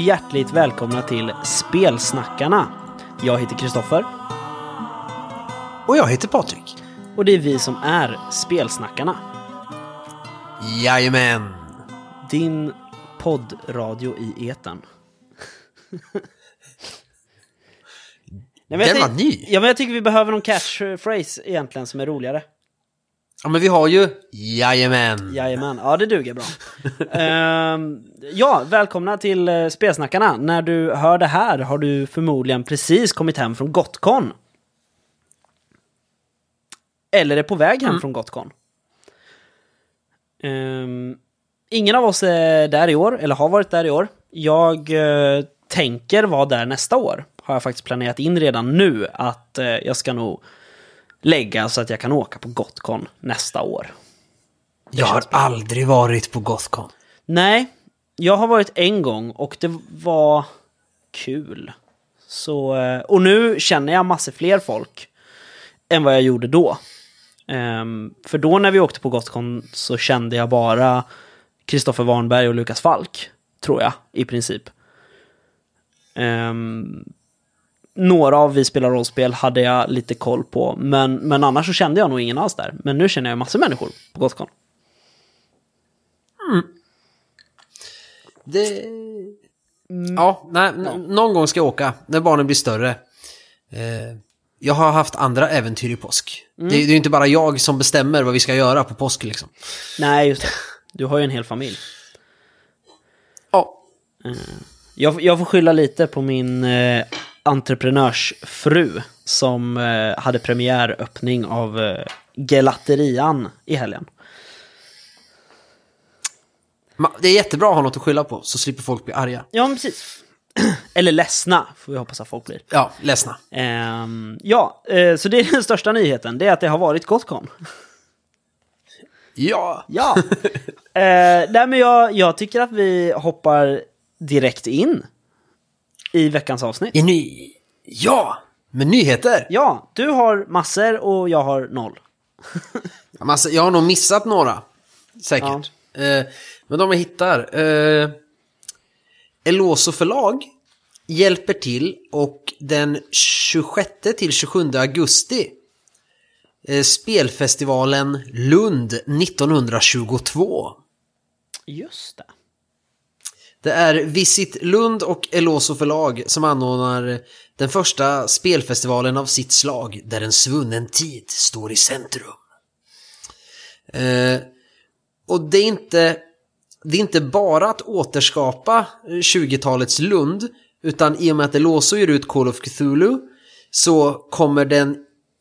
Och hjärtligt välkomna till Spelsnackarna. Jag heter Kristoffer Och jag heter Patrik. och det är vi som är Spelsnackarna. Jajamän. Din poddradio i etern. Nej, Den var ny. Ja, men jag tycker vi behöver någon catchphrase egentligen som är roligare. Ja men vi har ju Jajamän. Jajamän, ja det duger bra. Ehm, ja, välkomna till uh, Spelsnackarna. När du hör det här har du förmodligen precis kommit hem från Gotcon. Eller är på väg hem från Gotcon. Ehm, ingen av oss är där i år, eller har varit där i år. Jag eh, tänker vara där nästa år. Har jag faktiskt planerat in redan nu att eh, jag ska nog lägga så att jag kan åka på Gotcon nästa år. Jag har aldrig varit på Gothcon. Nej, jag har varit en gång och det var kul. Så, eh, och nu känner jag massor fler folk än vad jag gjorde då. Ehm, för då när vi åkte på Gotcon så kände jag bara Kristoffer Warnberg och Lukas Falk, tror jag, i princip. Några av Vi spelar rollspel hade jag lite koll på, men, men annars så kände jag nog ingen alls där. Men nu känner jag massor människor på Gotcon. Det... Ja, nej, n- någon gång ska jag åka när barnen blir större. Eh, jag har haft andra äventyr i påsk. Det, det är ju inte bara jag som bestämmer vad vi ska göra på påsk liksom. Nej, just det. Du har ju en hel familj. Ja, Jag, jag får skylla lite på min eh, entreprenörsfru som eh, hade premiäröppning av eh, Gelaterian i helgen. det är jättebra att ha något att skylla på så slipper folk bli arga. Ja, precis. Eller ledsna, får vi hoppas att folk blir. Ja, ledsna. Ehm, ja, eh, så det är den största nyheten. Det är att det har varit Gotcon. Ja. Ja. eh, nej, men jag, jag tycker att vi hoppar direkt in i veckans avsnitt. Är ni... Ja! Med nyheter. Ja, du har massor och jag har noll. Ja, jag har nog missat några. Säkert. Eh, men de jag hittar. Eh, Eloso förlag hjälper till och den 26 till 27 augusti eh, spelfestivalen Lund 1922. Just det. Det är Visit Lund och Eloso förlag som anordnar den första spelfestivalen av sitt slag där en svunnen tid står i centrum. Eh, och det är inte det är inte bara att återskapa 20-talets Lund utan i och med att Eloso ger ut Call of Cthulhu så kommer den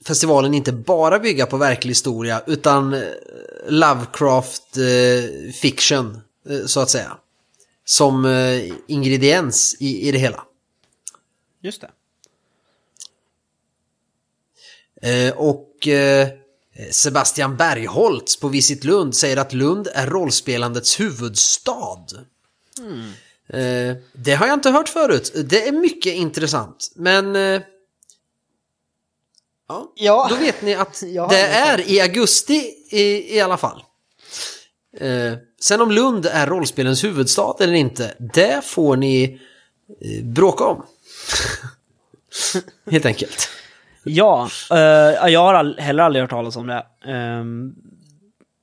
festivalen inte bara bygga på verklig historia utan eh, Lovecraft eh, fiction eh, så att säga som eh, ingrediens i, i det hela. Just det. Eh, och eh, Sebastian Bergholtz på Visit Lund säger att Lund är rollspelandets huvudstad. Eh, det har jag inte hört förut. Det är mycket intressant. Men... Ja, Ja. då vet ni att det är i augusti i, i alla fall. Eh, sen om Lund är rollspelens huvudstad eller inte, det får ni eh, bråka om. Helt enkelt. Ja, eh, jag har all, heller aldrig hört talas om det. Ehm,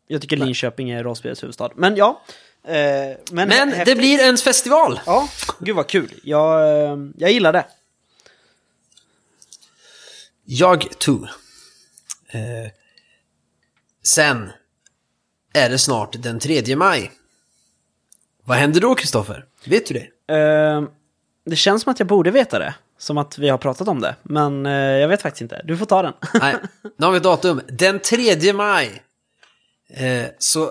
jag tycker Linköping är rollspelets huvudstad. Men ja. eh, men Men det blir en festival. Ja, gud vad kul. Jag, eh, jag gillar det. Jag too. Eh, sen är det snart den 3 maj. Vad händer då, Kristoffer? Vet du det? Eh, det känns som att jag borde veta det. Som att vi har pratat om det. Men eh, jag vet faktiskt inte. Du får ta den. Nej, nu har vi datum. Den 3 maj eh, så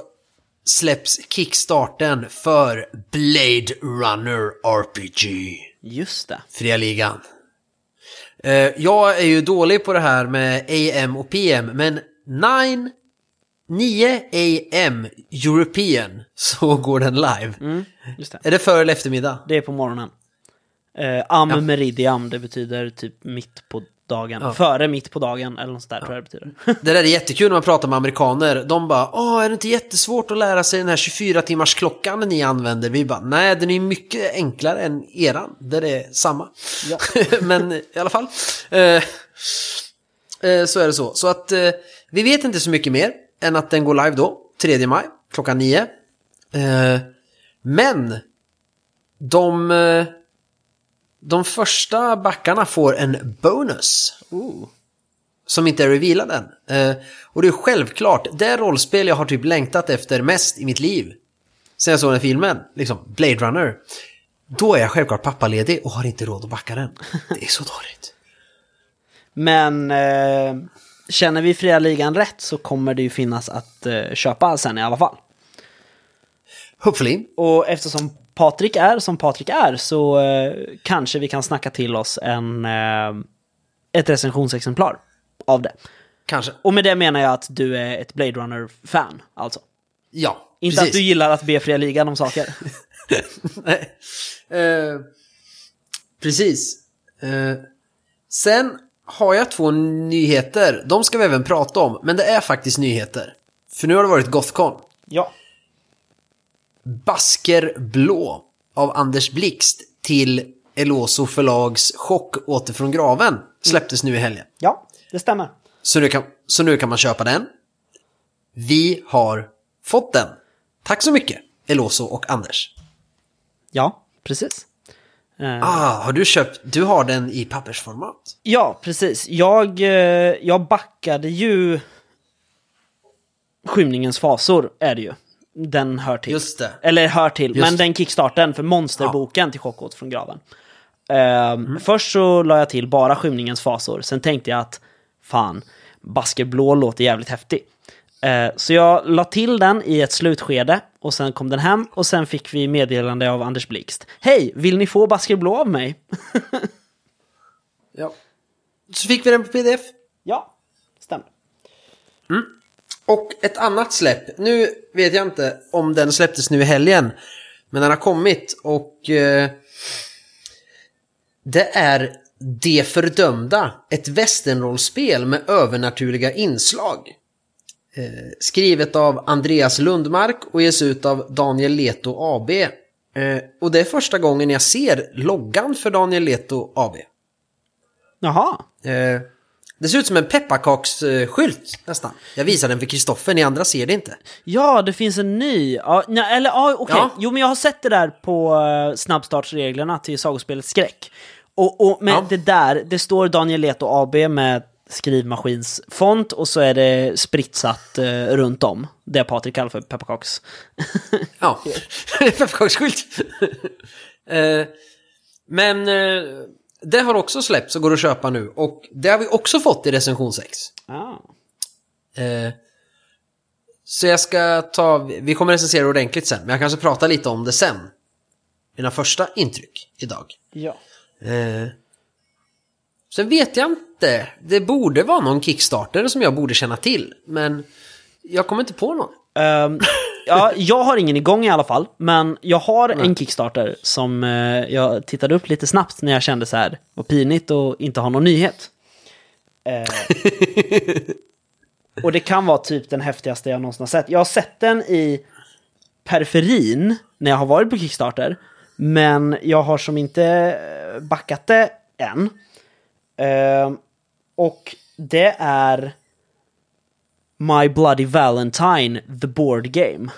släpps kickstarten för Blade Runner RPG. Just det. Fria ligan. Eh, jag är ju dålig på det här med AM och PM, men 9, 9 AM European så går den live. Mm, det. Är det för eller eftermiddag? Det är på morgonen. Eh, am meridiam, det betyder typ mitt på dagen. Före mitt på dagen eller något sånt där tror jag det betyder. Det där är jättekul när man pratar med amerikaner. De bara, åh, är det inte jättesvårt att lära sig den här 24 timmars klockan ni använder? Vi bara, nej, den är mycket enklare än eran. Där det är samma. Ja. Men i alla fall. Eh, eh, så är det så. Så att eh, vi vet inte så mycket mer än att den går live då, 3 maj, klockan 9. Eh, men de, eh, de första backarna får en bonus Ooh. som inte är revealad än. Eh, och det är självklart, det rollspel jag har typ längtat efter mest i mitt liv. Sen jag såg den filmen, liksom Blade Runner. Då är jag självklart pappaledig och har inte råd att backa den. Det är så dåligt. Men eh, känner vi fria ligan rätt så kommer det ju finnas att eh, köpa sen i alla fall. Hopefully. Och eftersom Patrik är som Patrik är så eh, kanske vi kan snacka till oss en, eh, ett recensionsexemplar av det. Kanske. Och med det menar jag att du är ett Blade Runner-fan, alltså. Ja, Inte precis. att du gillar att be fria ligan om saker. Nej. Eh, precis. Eh, sen har jag två nyheter. De ska vi även prata om, men det är faktiskt nyheter. För nu har det varit Gothcon. ja. Basker Blå av Anders Blixt till Eloso förlags Chock åter från graven släpptes nu i helgen. Ja, det stämmer. Så nu, kan, så nu kan man köpa den. Vi har fått den. Tack så mycket, Eloso och Anders. Ja, precis. Eh, Ah, har du köpt? Du har den i pappersformat? Ja, precis. Jag, eh, jag backade ju Skymningens fasor, är det ju. Den hör till. Just det. Eller hör till, Just men den kickstarten för monsterboken till Chockåt från graven. Ehm, Först så la jag till bara Skymningens fasor, sen tänkte jag att fan, Basker Blå låter jävligt häftig. Eh, så jag la till den i ett slutskede och sen kom den hem och sen fick vi meddelande av Anders Blixt. Hej, vill ni få Basker Blå av mig? Ja. Så fick vi den på pdf. ja, stämmer. Och ett annat släpp. Nu vet jag inte om den släpptes nu i helgen. Men den har kommit och... Eh, det är Det fördömda. Ett westernrollspel med övernaturliga inslag. Eh, skrivet av Andreas Lundmark och ges ut av Daniel Leto AB. Eh, och det är första gången jag ser loggan för Daniel Leto AB. Jaha. Eh, det ser ut som en pepparkaksskylt nästan. Jag visar den för Kristoffer, ni andra ser det inte. Ja, det finns en ny. Ja, eller ja, okej. Ja. Jo, men jag har sett det där på snabbstartsreglerna till sagospelet Skräck. Och, och med Ja. det där, det står Daniel Leto AB med skrivmaskinsfont och så är det spritsat eh, runt om. Det Patrik kallar för pepparkaks. Ja, pepparkaksskylt. eh, men eh, det har också släppts och går att köpa nu. Och det har vi också fått i recension 6. ah. Eh, så jag ska ta, vi kommer recensera ordentligt sen, men jag kanske pratar lite om det sen. Mina första intryck idag. Ja. Sen vet jag inte, det borde vara någon Kickstarter som jag borde känna till, men jag kommer inte på någon. Ehm, ja, jag har ingen igång i alla fall, men jag har en Kickstarter som eh, jag tittade upp lite snabbt när jag kände så här, vad pinigt att inte ha någon nyhet. Eh, och det kan vara typ den häftigaste jag någonsin har sett. Jag har sett den i periferin när jag har varit på Kickstarter, men jag har som inte backat det än. Ehm, och det är My Bloody Valentine, the board game.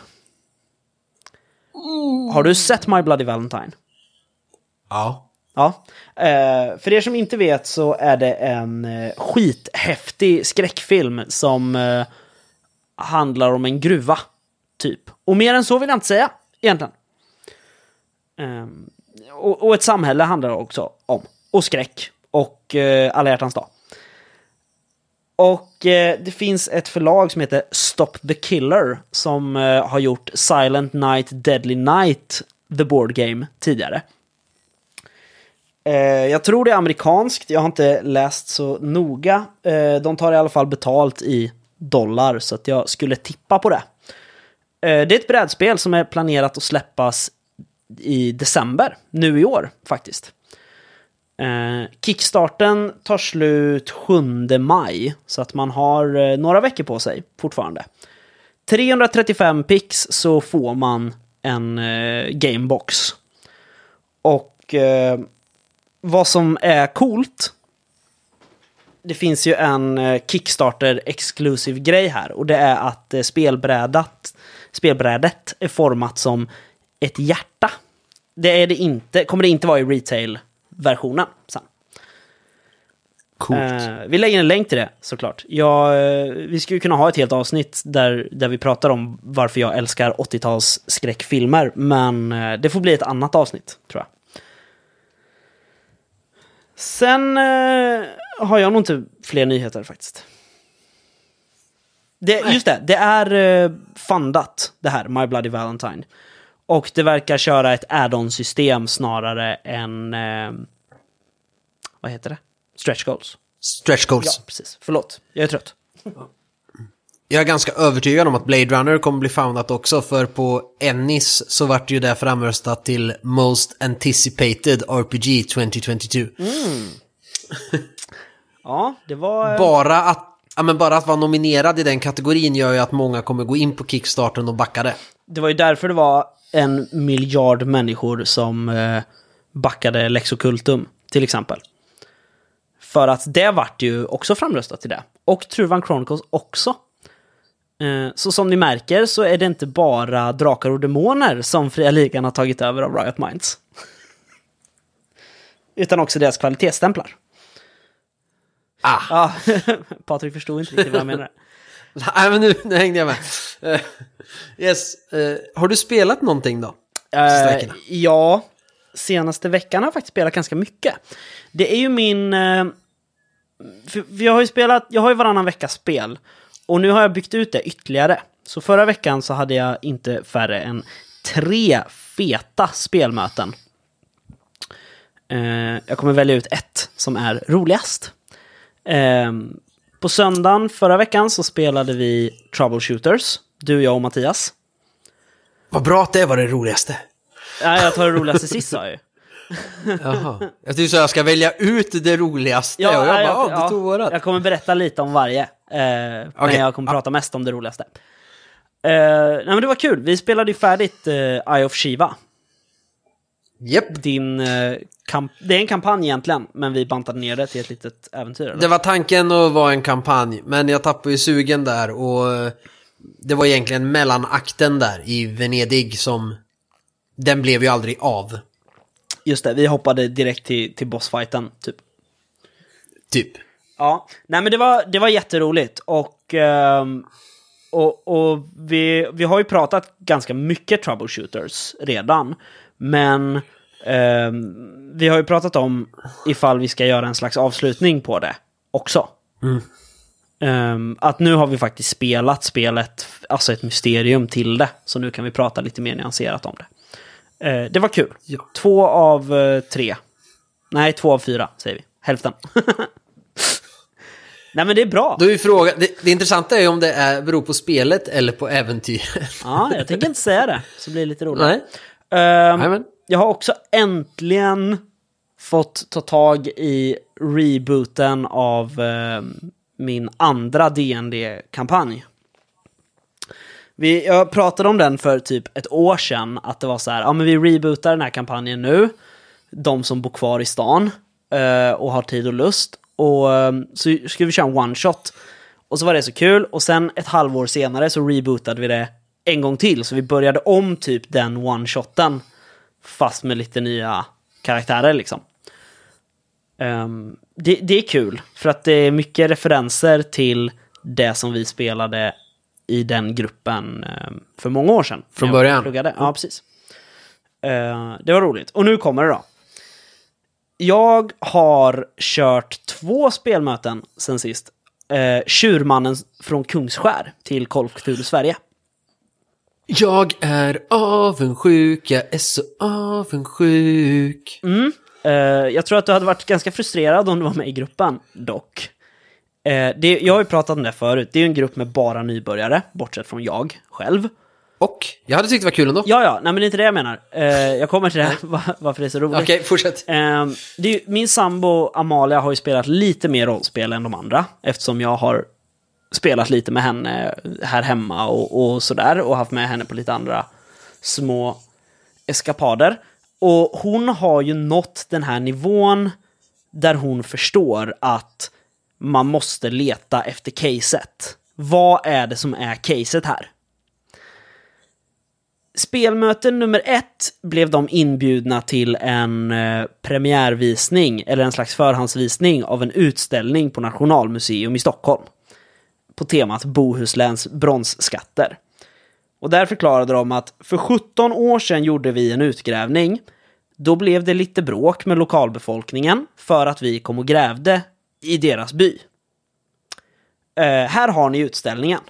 Har du sett My Bloody Valentine? Ja. Ja. Eh, för er som inte vet så är det en eh, skithäftig skräckfilm som eh, handlar om en gruva, typ. Och mer än så vill jag inte säga, egentligen. Ehm, och, och ett samhälle handlar det också om. Och skräck. Och eh, alla hjärtans dag. Och eh, det finns ett förlag som heter Stop the Killer som eh, har gjort Silent Night, Deadly Night, the board game tidigare. Eh, jag tror det är amerikanskt, jag har inte läst så noga. Eh, de tar i alla fall betalt i dollar så att jag skulle tippa på det. Eh, det är ett brädspel som är planerat att släppas i december, nu i år faktiskt. Eh, kickstarten tar slut 7 maj, så att man har eh, några veckor på sig fortfarande. 335 pix så får man en eh, gamebox. Och eh, vad som är coolt, det finns ju en eh, Kickstarter exclusive grej här och det är att eh, spelbrädet är format som ett hjärta. Det är det inte, kommer det inte vara i retail retail-versionen sen. Eh, vi lägger en länk till det såklart. Jag, eh, vi skulle kunna ha ett helt avsnitt där, där vi pratar om varför jag älskar 80-tals skräckfilmer, men eh, det får bli ett annat avsnitt tror jag. Sen eh, har jag nog inte fler nyheter faktiskt. Det, just det, det är eh, fundat det här, My Bloody Valentine. Och det verkar köra ett add-on-system snarare än... Eh, vad heter det? Stretch goals. Stretch goals. Ja, precis. Förlåt, jag är trött. Jag är ganska övertygad om att Blade Runner kommer bli foundat också, för på Ennis så vart ju det framröstat till Most Anticipated RPG 2022. Ja, det var... eh, Bara att Ja, men bara att vara nominerad i den kategorin gör ju att många kommer gå in på Kickstarten och backa det. Det var ju därför det var en miljard människor som eh, backade Lex Occultum, till exempel. För att det vart ju också framröstat till det. Och Truvan Chronicles också. Eh, så som ni märker så är det inte bara drakar och demoner som Fria Ligan har tagit över av Riot Minds. Utan också deras kvalitetsstämplar. Ah, Ja, Patrik förstod inte riktigt vad jag menar. nej men nu, nu hängde jag med. Eh, yes, eh, har du spelat någonting då? Veckorna? ja, senaste veckan har jag faktiskt spelat ganska mycket. Det är ju min... Jag har ju spelat, jag har ju varannan vecka spel. Och nu har jag byggt ut det ytterligare. Så förra veckan så hade jag inte färre än tre feta spelmöten. Jag kommer välja ut ett som är roligast. På söndagen förra veckan så spelade vi Troubleshooters. Du, jag och Mattias. Vad bra att det var det roligaste. Nej, jag tar det roligaste sist sa jag ju. Jaha. Jag tyckte så jag ska välja ut det roligaste. Ja, och jag bara, jag, ja, du tog vårat. jag kommer berätta lite om varje. Eh, Men Okej. jag kommer Ja. prata mest om det roligaste. Eh, nej men det var kul, vi spelade ju färdigt eh, Eye of Shiva. Japp. Din, eh, kamp- det är en kampanj egentligen, men vi bantade ner det till ett litet äventyr. Eller? Det var tanken att vara en kampanj, men jag tappade ju sugen där och eh, det var egentligen mellanakten där i Venedig som den blev ju aldrig av. Just det, vi hoppade direkt till, till bossfighten, typ. Typ. Ja, nej men det var, det var jätteroligt och, ehm, och, och vi, vi har ju pratat ganska mycket troubleshooters redan. Men ehm, vi har ju pratat om ifall vi ska göra en slags avslutning på det också. Ehm, att nu har vi faktiskt spelat spelet, alltså ett mysterium till det. Så nu kan vi prata lite mer nyanserat om det. Eh, det var kul. Ja. Två av eh, tre. Nej, två av fyra säger vi. Hälften. Nej men det är bra. Då är frågan, det, det intressanta är ju om det är, beror på spelet eller på äventyret. Ja, jag tänker inte säga det. Så blir det lite roligt. Nej. Men. Jag har också äntligen fått ta tag i rebooten av ehm, min andra dd kampanj Vi, jag pratade om den för typ ett år sedan, att det var så här, ja men vi rebootar den här kampanjen nu, de som bor kvar i stan eh, och har tid och lust, och ehm, så skulle vi köra en one shot. Och så var det så kul, och sen ett halvår senare så rebootade vi det en gång till, så vi började om typ den one-shoten, fast med lite nya karaktärer liksom. Ehm, det, det är kul, för att det är mycket referenser till det som vi spelade i den gruppen ehm, för många år sedan. Från början. Pluggade. Ja, precis. Eh, det var roligt. Och nu kommer det då. Jag har kört två spelmöten sen sist. Uh, Tjurmannen från Kungsskär till Cthulhu Sverige. Jag är avundsjuk, jag är så avundsjuk. Mm. Eh, jag tror att du hade varit ganska frustrerad om du var med i gruppen, dock. Eh, det, jag har ju pratat om det förut, det är ju en grupp med bara nybörjare, bortsett från jag själv. Och? Jag hade tyckt det var kul ändå. Ja, ja, nej men det är inte det jag menar. Eh, jag kommer till det, va- varför det är så roligt. Okej, fortsätt. Ehm, ju- min sambo Amalia har ju spelat lite mer rollspel än de andra. Eftersom jag har spelat lite med henne här hemma och, och sådär. Och haft med henne på lite andra små eskapader. Och hon har ju nått den här nivån där hon förstår att man måste leta efter caset. Vad är det som är caset här? Spelmöte nummer ett blev de inbjudna till en eh, premiärvisning, eller en slags förhandsvisning av en utställning på Nationalmuseum i Stockholm. På temat Bohusläns bronsskatter. Och där förklarade de att för 17 år sedan gjorde vi en utgrävning. Då blev det lite bråk med lokalbefolkningen för att vi kom och grävde i deras by. Eh, här har ni utställningen.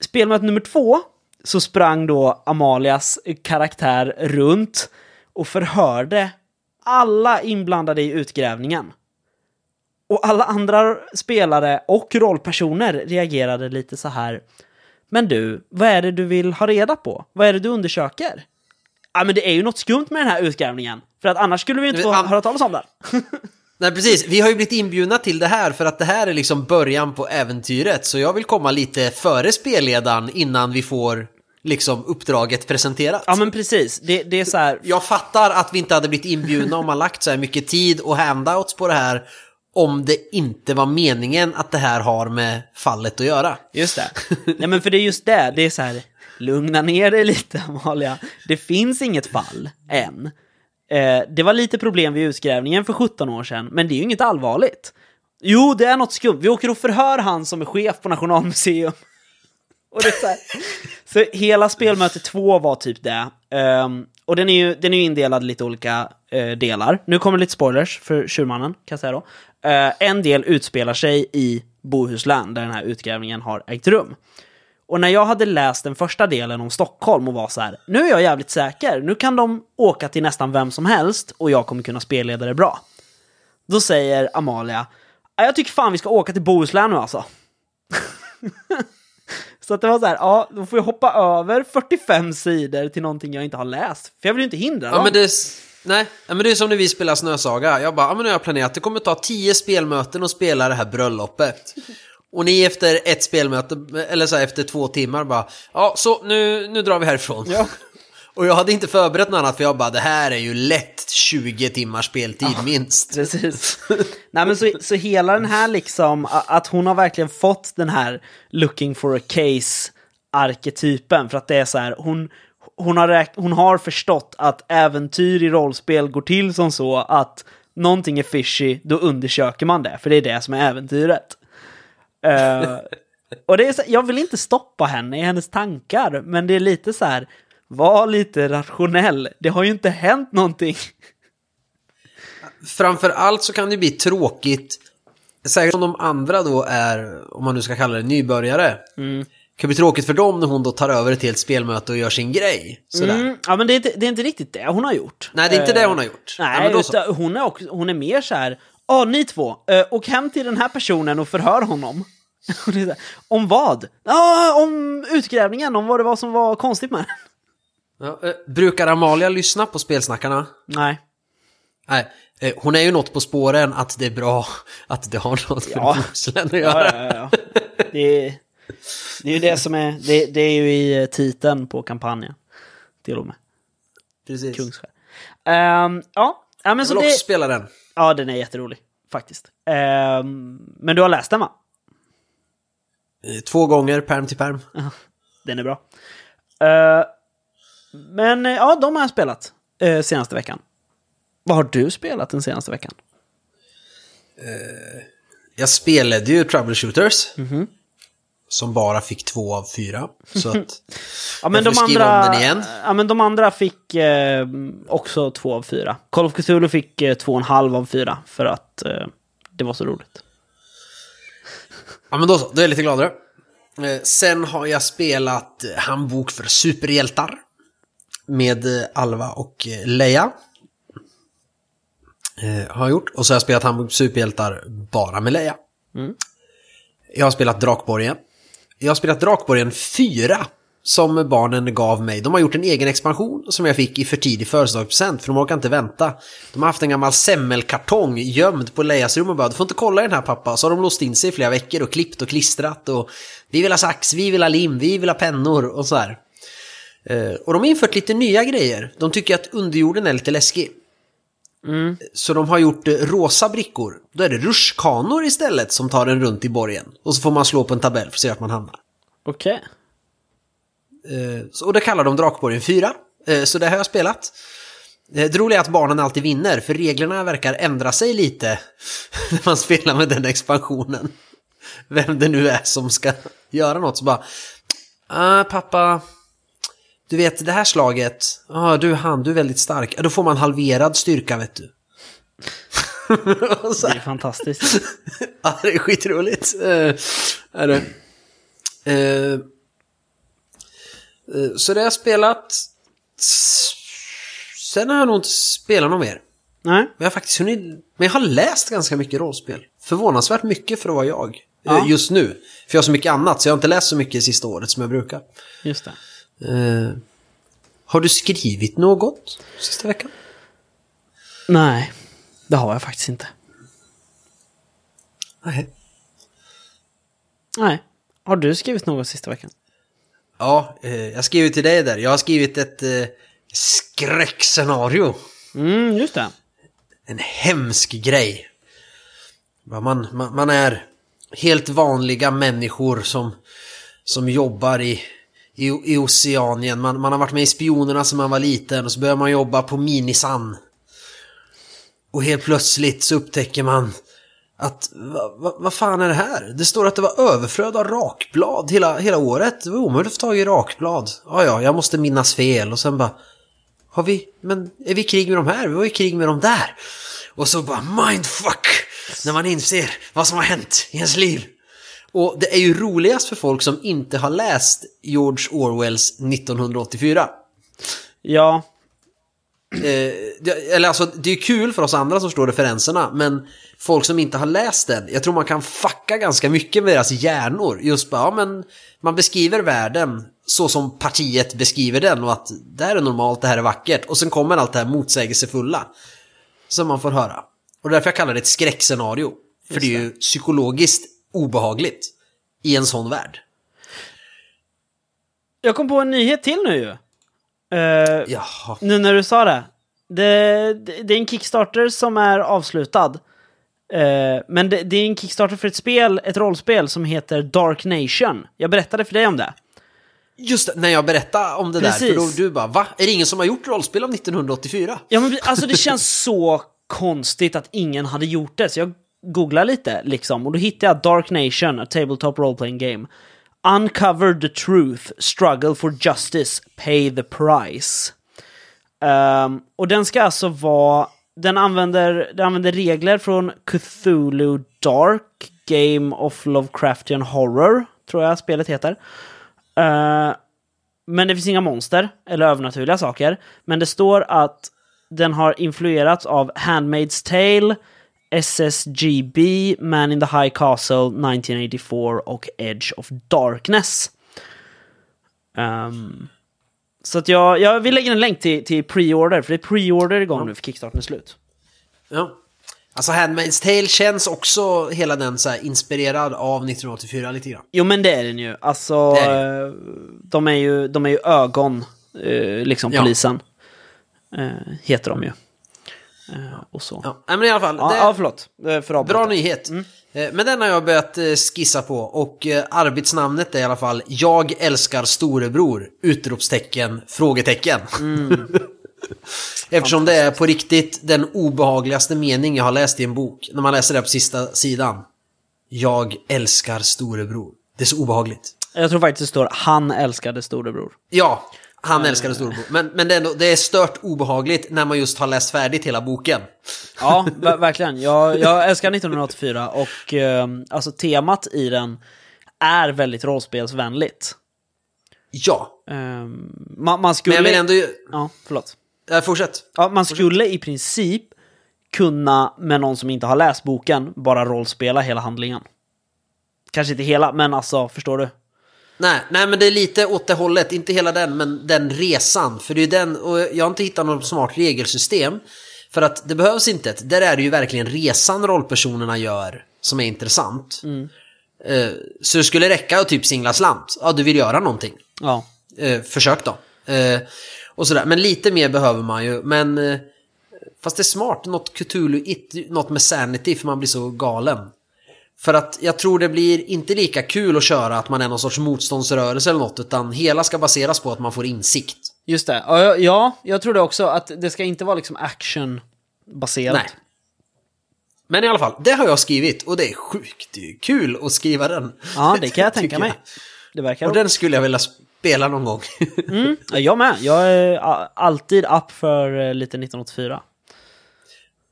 Spelmöte nummer två så sprang då Amalias karaktär runt och förhörde alla inblandade i utgrävningen. Och alla andra spelare och rollpersoner reagerade lite så här. Men du, vad är det du vill ha reda på? Vad är det du undersöker? Ja, men det är ju något skumt med den här utgrävningen. För att annars skulle vi inte få höra talas om den. Nej, precis. Vi har ju blivit inbjudna till det här för att det här är liksom början på äventyret. Så jag vill komma lite före spelledaren innan vi får liksom uppdraget presenterat. Ja, men precis. Det, det är så här. Jag fattar att vi inte hade blivit inbjudna om man lagt så här mycket tid och handouts på det här om det inte var meningen att det här har med fallet att göra. Just det. Nej men för det är just det, det är så här, lugna ner dig lite Amalia. Det finns inget fall än. Eh, det var lite problem vid utgrävningen för 17 år sedan, men det är ju inget allvarligt. Jo, det är något skumt. Vi åker och förhör han som är chef på Nationalmuseum. Och det är så, här. så hela spelmöte två var typ det. Ehm, och den är ju den är ju indelad i lite olika eh, delar. Nu kommer lite spoilers för Tjurmannen, kan jag säga då. Eh, en del utspelar sig i Bohuslän, där den här utgrävningen har ägt rum. Och när jag hade läst den första delen om Stockholm och var så här, nu är jag jävligt säker, nu kan de åka till nästan vem som helst och jag kommer kunna spelleda det bra. Då säger Amalia, "Ja, jag tycker fan vi ska åka till Bohuslän nu alltså. Så att det var så här, ja, då får jag hoppa över 45 sidor till någonting jag inte har läst. För jag vill ju inte hindra Ja, dem. s- nej, ja, men det är som när vi spelar Snösaga. Jag bara, ja, men nu har jag planerat, det kommer ta 10 spelmöten och spela det här bröllopet. Och ni efter ett spelmöte, eller så här, efter två timmar bara, ja så nu, nu drar vi härifrån. Ja. Och jag hade inte förberett något annat för jag bara, det här är ju lätt 20 timmars speltid minst. Precis. Nej men så, så hela den här liksom, att hon har verkligen fått den här looking for a case arketypen för att det är så här, hon, hon, har räk- hon har förstått att äventyr i rollspel går till som så att någonting är fishy, då undersöker man det, för det är det som är äventyret. Eh, och det är så, jag vill inte stoppa henne i hennes tankar, men det är lite så här, var lite rationell, det har ju inte hänt någonting. Framför allt så kan det bli tråkigt, säkert om de andra då är, om man nu ska kalla det nybörjare. Mm. Det kan bli tråkigt för dem när hon då tar över ett helt spelmöte och gör sin grej. Sådär. Mm, ja, men det är, inte, det är inte riktigt det hon har gjort. Nej, det är inte Eh, det hon har gjort. Ja, Nej, men då så. utan hon, är också, hon är mer så här, ja, ni två, eh, åk hem till den här personen och förhör honom. Det om vad? Ja, om utgrävningen, om vad det var som var konstigt med den. Ja, eh, brukar Amalia lyssna på spelsnackarna? Nej. Nej, eh, hon är ju något på spåren att det är bra att det har något med Ja. Bohuslän att Ja, göra. ja, ja. Det, är, det är ju det som är, det, det är ju i eh, titeln på kampanjen. Till och med. Precis. Kungsskär. Ehm, ja, ja, men Jag så vill det, också spela den. ja, den är jätterolig. Faktiskt. Ehm, men du har läst den va? Eh, Två gånger, perm till perm. Den är bra. Eh, men eh, ja, de har jag spelat uh, senaste veckan. Vad har du spelat den senaste veckan? Jag spelade ju Troubleshooters. Mhm. Som bara fick två av fyra. Så att... Ja, men de andra, om den igen. Ja, men de andra fick eh, också två av fyra. Call of Cthulhu fick eh, två och en halv av fyra för att eh, det var så roligt. Ja men då så, då är jag lite gladare. Eh, Sen har jag spelat eh, Handbok för superhjältar. Med eh, Alva och Leia. Har jag gjort. Och så har jag spelat Handbok för superhjältar bara med Leia. Mm. Jag har spelat Drakborgen. Jag har spelat Drakborgen 4. som barnen gav mig. De har gjort en egen expansion som jag fick i för tidig födelsedagspresent för de orkar inte vänta. De har haft en gammal semmelkartong gömd på Leias rum och bara du får inte kolla i den här pappa. Så har de låst in sig i flera veckor och klippt och klistrat och vi vill ha sax, vi vill ha lim, vi vill ha pennor och så här. Eh, och de har infört lite nya grejer. De tycker att underjorden är lite läskig. Så de har gjort eh, rosa brickor. Då är det rutschkanor istället som tar en runt i borgen. Och så får man slå på en tabell för att se vart man hamnar. Okej. Eh, så- Och det kallar de Drakborgen 4. Eh, Så det har jag spelat. Eh, Det roliga är att barnen alltid vinner, för reglerna verkar ändra sig lite när man spelar med den expansionen. Vem det nu är som ska göra något så bara... Ah, pappa, du vet det här slaget, ah, du han, du är väldigt stark. Då får man halverad styrka vet du. Det är fantastiskt. Ja, det är skitroligt. Uh, är det. Eh, eh, så det har jag spelat. Sen har jag nog inte spelat något mer. Nej. Men jag har faktiskt hunnit... Men jag har läst ganska mycket rollspel. Förvånansvärt mycket för att vara jag. Ja. Just nu. För jag har så mycket annat, så jag har inte läst så mycket sista året som jag brukar. Just det. Eh, har du skrivit något sista veckan? Nej, det har jag faktiskt inte. Nej. Nej. Har du skrivit något sista veckan? Ja, eh, jag skrev till dig där. Jag har skrivit ett eh, skräckscenario. Mm, just det. en hemsk grej. Man, man, man är helt vanliga människor som, som jobbar i, i, i Oceanien. Man, man har varit med i Spionerna som man var liten och så börjar man jobba på Minisan. Och helt plötsligt så upptäcker man att vad va, va fan är det här? Det står att det var överflöd av rakblad hela, hela året. Det var omöjligt att få tag i rakblad. Ja, ja, jag måste minnas fel och sen bara har vi, men är vi i krig med de här? Vi var i krig med de där. Och så bara mindfuck! När man inser vad som har hänt i ens liv. Och det är ju roligast för folk som inte har läst George Orwells 1984. Ja, Eh, det, eller alltså, det är kul för oss andra som förstår referenserna, men folk som inte har läst den, jag tror man kan fucka ganska mycket med deras hjärnor. Just bara, ja men man beskriver världen så som partiet beskriver den och att det här är normalt, det här är vackert. Och sen kommer allt det här motsägelsefulla som man får höra. Och därför jag kallar det ett skräckscenario. För det är ju psykologiskt obehagligt i en sån värld. jag kom på en nyhet till nu ju. Jaha. Nu när du sa det. Det, det, det är en Kickstarter som är avslutad. Eh, men det, det är en Kickstarter för ett spel, ett rollspel som heter Dark Nation. Jag berättade för dig om det. Just det, när jag berättade om det där, Precis. för då du bara va? Är det ingen som har gjort rollspel av 1984? Ja, men alltså det känns så konstigt att ingen hade gjort det, så jag googla lite liksom och då hittade jag Dark Nation, a tabletop role-playing game. Uncover the truth, struggle for justice, pay the price. Um, och den ska alltså vara... Den använder, den använder regler från Cthulhu Dark, Game of Lovecraftian Horror, tror jag spelet heter. Uh, men det finns inga monster eller övernaturliga saker. Men det står att den har influerats av Handmaid's Tale, SSGB, Man in the High Castle, 1984 och Edge of Darkness. Ehm, så att jag, jag vill lägga en länk till, till pre-order, för det är pre-order igång nu för Kickstarten är slut. Ja. Alltså Handmaid's Tale känns också hela den så inspirerad av 1984 lite grann. Jo men det är den ju. Alltså, Det är eh, de är ju, de är ju ögon, eh, liksom Ja. polisen. Eh, heter de ju. Eh, och så. Ja, Ja, men i alla fall. ja, det, förlåt. Eh, För Bra nyhet. Eh, Men den har jag börjat eh, skissa på och arbetsnamnet är i alla fall Jag älskar storebror! Utropstecken, frågetecken. Eftersom det är på riktigt den obehagligaste mening jag har läst i en bok. När man läser det på sista sidan. Jag älskar storebror. Det är så obehagligt. Jag tror faktiskt det står han älskade storebror. Ja, han älskade storebror. Men, men det, är ändå, det är stört obehagligt när man just har läst färdigt hela boken. Ja, ver- verkligen. Jag, jag älskar 1984 och eh, alltså temat i den är väldigt rollspelsvänligt. Ja, Eh, man, man men skulle... jag vill ändå... Ja, förlåt. Äh, fortsätt. Ja, man skulle i princip kunna, med någon som inte har läst boken, bara rollspela hela handlingen. Kanske inte hela, men alltså, förstår du? Nej, nej, men det är lite åt det hållet. Inte hela den, men den resan. För det är den, och jag har inte hittat något smart regelsystem. För att det behövs inte ett. Där är det ju verkligen resan rollpersonerna gör som är intressant. Eh, Så det skulle räcka att typ singla slant. Ja, du vill göra någonting. Ja. Eh, försök då. Eh, och sådär. Men lite mer behöver man ju. Men fast det är smart. Något Cthulhu, it, något med sanity för man blir så galen. För att jag tror det blir inte lika kul att köra att man är någon sorts motståndsrörelse eller något. Utan hela ska baseras på att man får insikt. Just det. Ja, jag- Ja, jag tror det också. Att det ska inte vara liksom action-baserat. Nej. Men i alla fall, det har jag skrivit och det är sjukt kul att skriva den. Ja, det kan jag tänka mig. Det verkar Och den skulle jag vilja spela någon gång. Mm, ja, jag med. Jag är alltid up för eh, lite 1984.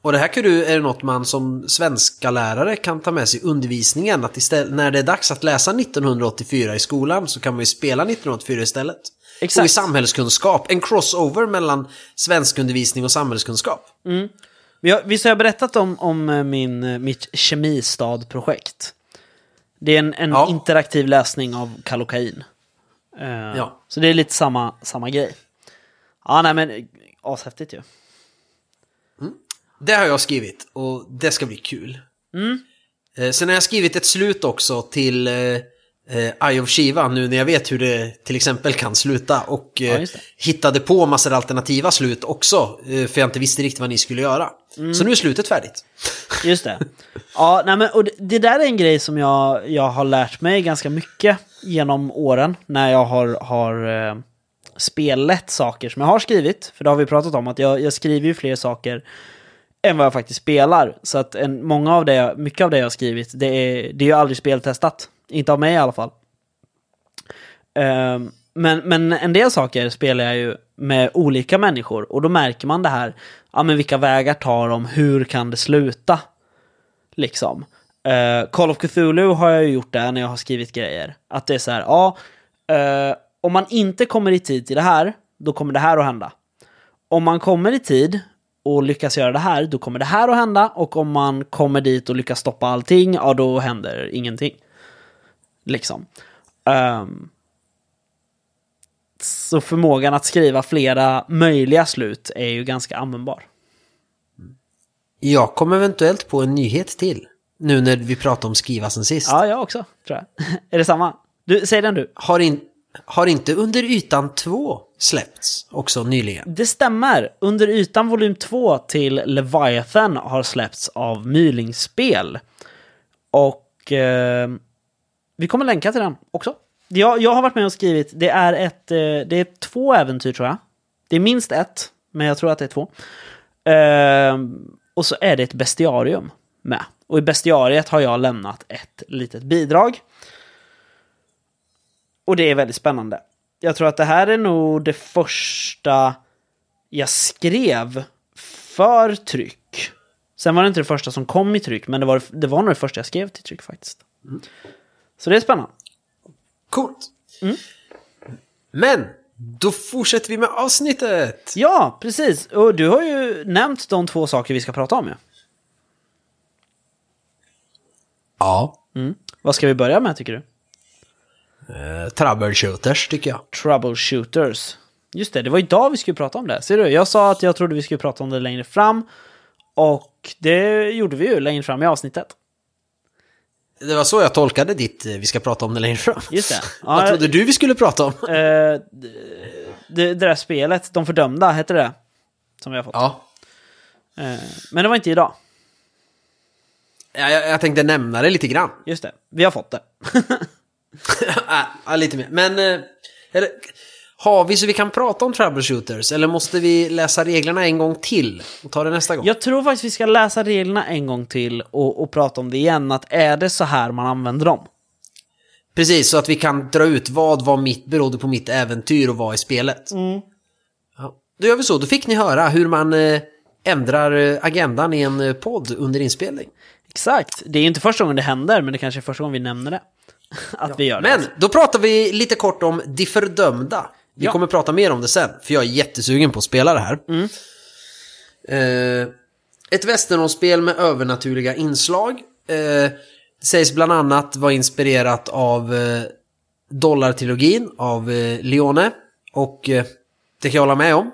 Och det här kan du, är det något man som svenska lärare kan ta med sig i undervisningen. Att istället, när det är dags att läsa 1984 i skolan så kan man ju spela 1984 istället. Exakt. Och i samhällskunskap, en crossover mellan svenskundervisning och samhällskunskap. Vi har, visst har jag berättat om, om eh, min, eh, mitt kemistad-projekt? Det är en, en Ja. interaktiv läsning av Kallocain. Eh, Ja. Så det är lite samma, samma grej. Ja, nej men ashäftigt ju. Det har jag skrivit och det ska bli kul. Mm. Eh, Sen har jag skrivit ett slut också till eh, eh, Eye of Shiva nu när jag vet hur det till exempel kan sluta. Och Ja, eh, hittade på massor alternativa slut också. Eh, för jag inte visste riktigt vad ni skulle göra. Mm. Så nu är slutet färdigt. Just det. Ja, nej men, och det, det där är en grej som jag, jag har lärt mig ganska mycket genom åren när jag har, har eh, spelat saker som jag har skrivit. För det har vi pratat om, att jag, jag skriver ju fler saker än vad jag faktiskt spelar. Så att en, många av det, mycket av det jag har skrivit, det är, det är ju aldrig speltestat. Inte av mig i alla fall. Um, men, men en del saker spelar jag ju med olika människor och då märker man det här, ja men vilka vägar tar de, hur kan det sluta? Liksom. Uh, Call of Cthulhu har jag ju gjort det när jag har skrivit grejer. Att det är så här, ja, uh, om man inte kommer i tid till det här, då kommer det här att hända. Om man kommer i tid och lyckas göra det här, då kommer det här att hända. Och om man kommer dit och lyckas stoppa allting, ja då händer ingenting. Liksom. Ehm, så förmågan att skriva flera möjliga slut är ju ganska användbar. Jag kom eventuellt på en nyhet till. Nu när vi pratade om skriva sen sist. Ja, jag också, tror jag. är det samma? Du, säg den du. Har, in, har inte Under ytan 2 släppts också nyligen? Det stämmer. Under ytan volym 2 till Leviathan har släppts av Mylingspel. Och eh, vi kommer länka till den också. Jag, jag har varit med och skrivit, det är, ett, eh, det är två äventyr tror jag. Det är minst ett, men jag tror att det är två. Eh, och så är det ett bestiarium med. Och i bestiariet har jag lämnat ett litet bidrag. Och det är väldigt spännande. Jag tror att det här är nog det första jag skrev för tryck. Sen var det inte det första som kom i tryck, men det var, det var nog det första jag skrev till tryck faktiskt. Så det är spännande. Coolt. Mm. Men, då fortsätter vi med avsnittet. Ja, precis. Och du har ju nämnt de två saker vi ska prata om ju. Ja. Mm. Vad ska vi börja med tycker du? Uh, troubleshooters tycker jag. Troubleshooters. Just det, det var idag vi skulle prata om det. Ser du? Jag sa att jag trodde vi skulle prata om det längre fram. Och det gjorde vi ju längre fram i avsnittet. Det var så jag tolkade ditt, eh, vi ska prata om det längre fram. Just det. Vad Ja, trodde du vi skulle prata om? eh, det, det där spelet, De fördömda, hette det. Som vi har fått. Ja. Eh, men det var inte idag. Jag, jag, jag tänkte nämna det lite grann. Just det, vi har fått det. ja, ja, lite mer. Men, eh, eller, har vi så vi kan prata om troubleshooters? Eller måste vi läsa reglerna en gång till och ta det nästa gång? Jag tror faktiskt vi ska läsa reglerna en gång till och, och prata om det igen. Att är det så här man använder dem? Precis, så att vi kan dra ut vad var mitt, berodde på mitt äventyr och vad i spelet. Ja. Då gör vi så, då fick ni höra hur man eh, ändrar eh, agendan i en podd under inspelning. Exakt. Det är inte första gången det händer, men det kanske är första gången vi nämner det. Att vi gör det. Men då pratar vi lite kort om De fördömda. Vi Ja. kommer prata mer om det sen, för jag är jättesugen på att spela det här. Eh, ett västernrollspel med övernaturliga inslag. Eh, sägs bland annat vara inspirerat av eh, Dollartrilogin av eh, Leone. Och eh, det kan jag hålla med om.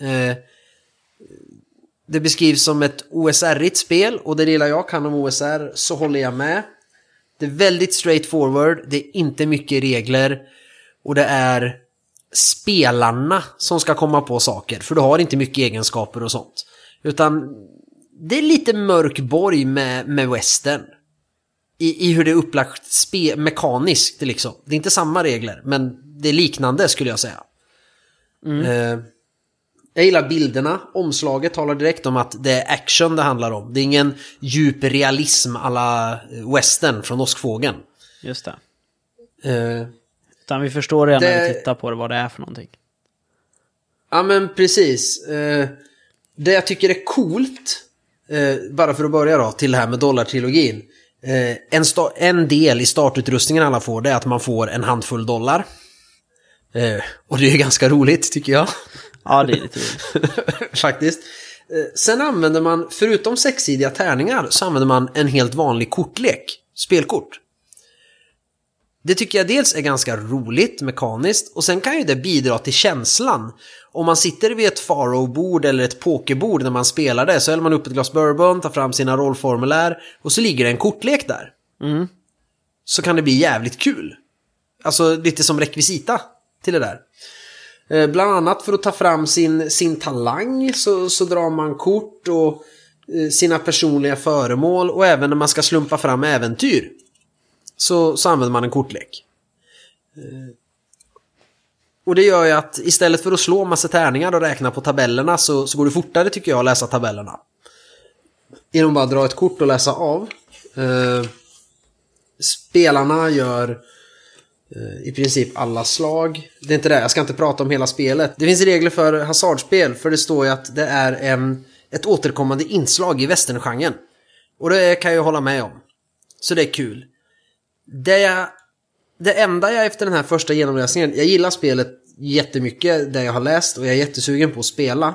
Eh, det beskrivs som ett OSR-igt spel och det lilla jag kan om OSR så håller jag med. Det är väldigt straightforward, det är inte mycket regler och det är spelarna som ska komma på saker för du har inte mycket egenskaper och sånt. Utan det är lite mörk borg med, med western. I, I hur det är upplagt spe, mekaniskt liksom. Det är inte samma regler men det är liknande skulle jag säga. Eh, jag gillar bilderna, omslaget talar direkt om att det är action det handlar om. Det är ingen djup realism alla western från Åskfågeln. Just det. Eh, Utan vi förstår redan när vi Det- tittar på det vad det är för någonting. Ja men precis. Eh, det jag tycker är coolt, eh, bara för att börja då, till det här med dollartrilogin. Eh, en, en del i startutrustningen alla får, det är att man får en handfull dollar. Eh, och det är ganska roligt tycker jag. Ja, det är lite roligt. Faktiskt. Eh, sen använder man, förutom sexsidiga tärningar, så använder man en helt vanlig kortlek. Spelkort. Det tycker jag dels är ganska roligt mekaniskt och sen kan ju det bidra till känslan. Om man sitter vid ett faro-bord eller ett pokerbord när man spelar det så häller man upp ett glas bourbon, tar fram sina rollformulär och så ligger det en kortlek där. Mm. Så kan det bli jävligt kul. Alltså lite som rekvisita till det där. Eh, bland annat för att ta fram sin, sin talang så, så drar man kort och eh, sina personliga föremål och även när man ska slumpa fram äventyr så, så använder man en kortlek. Eh, och det gör ju att istället för att slå massa tärningar och räkna på tabellerna så, så går det fortare tycker jag att läsa tabellerna. Genom bara att dra ett kort och läsa av. Eh, spelarna gör eh, Eh, i princip alla slag. Det är inte det, jag ska inte prata om hela spelet. Det finns regler för hasardspel för det står ju att det är en, ett återkommande inslag i westerngenren. Och det kan jag hålla med om. Så det är kul. Det, jag, det enda jag efter den här första genomläsningen, jag gillar spelet jättemycket, det jag har läst och jag är jättesugen på att spela.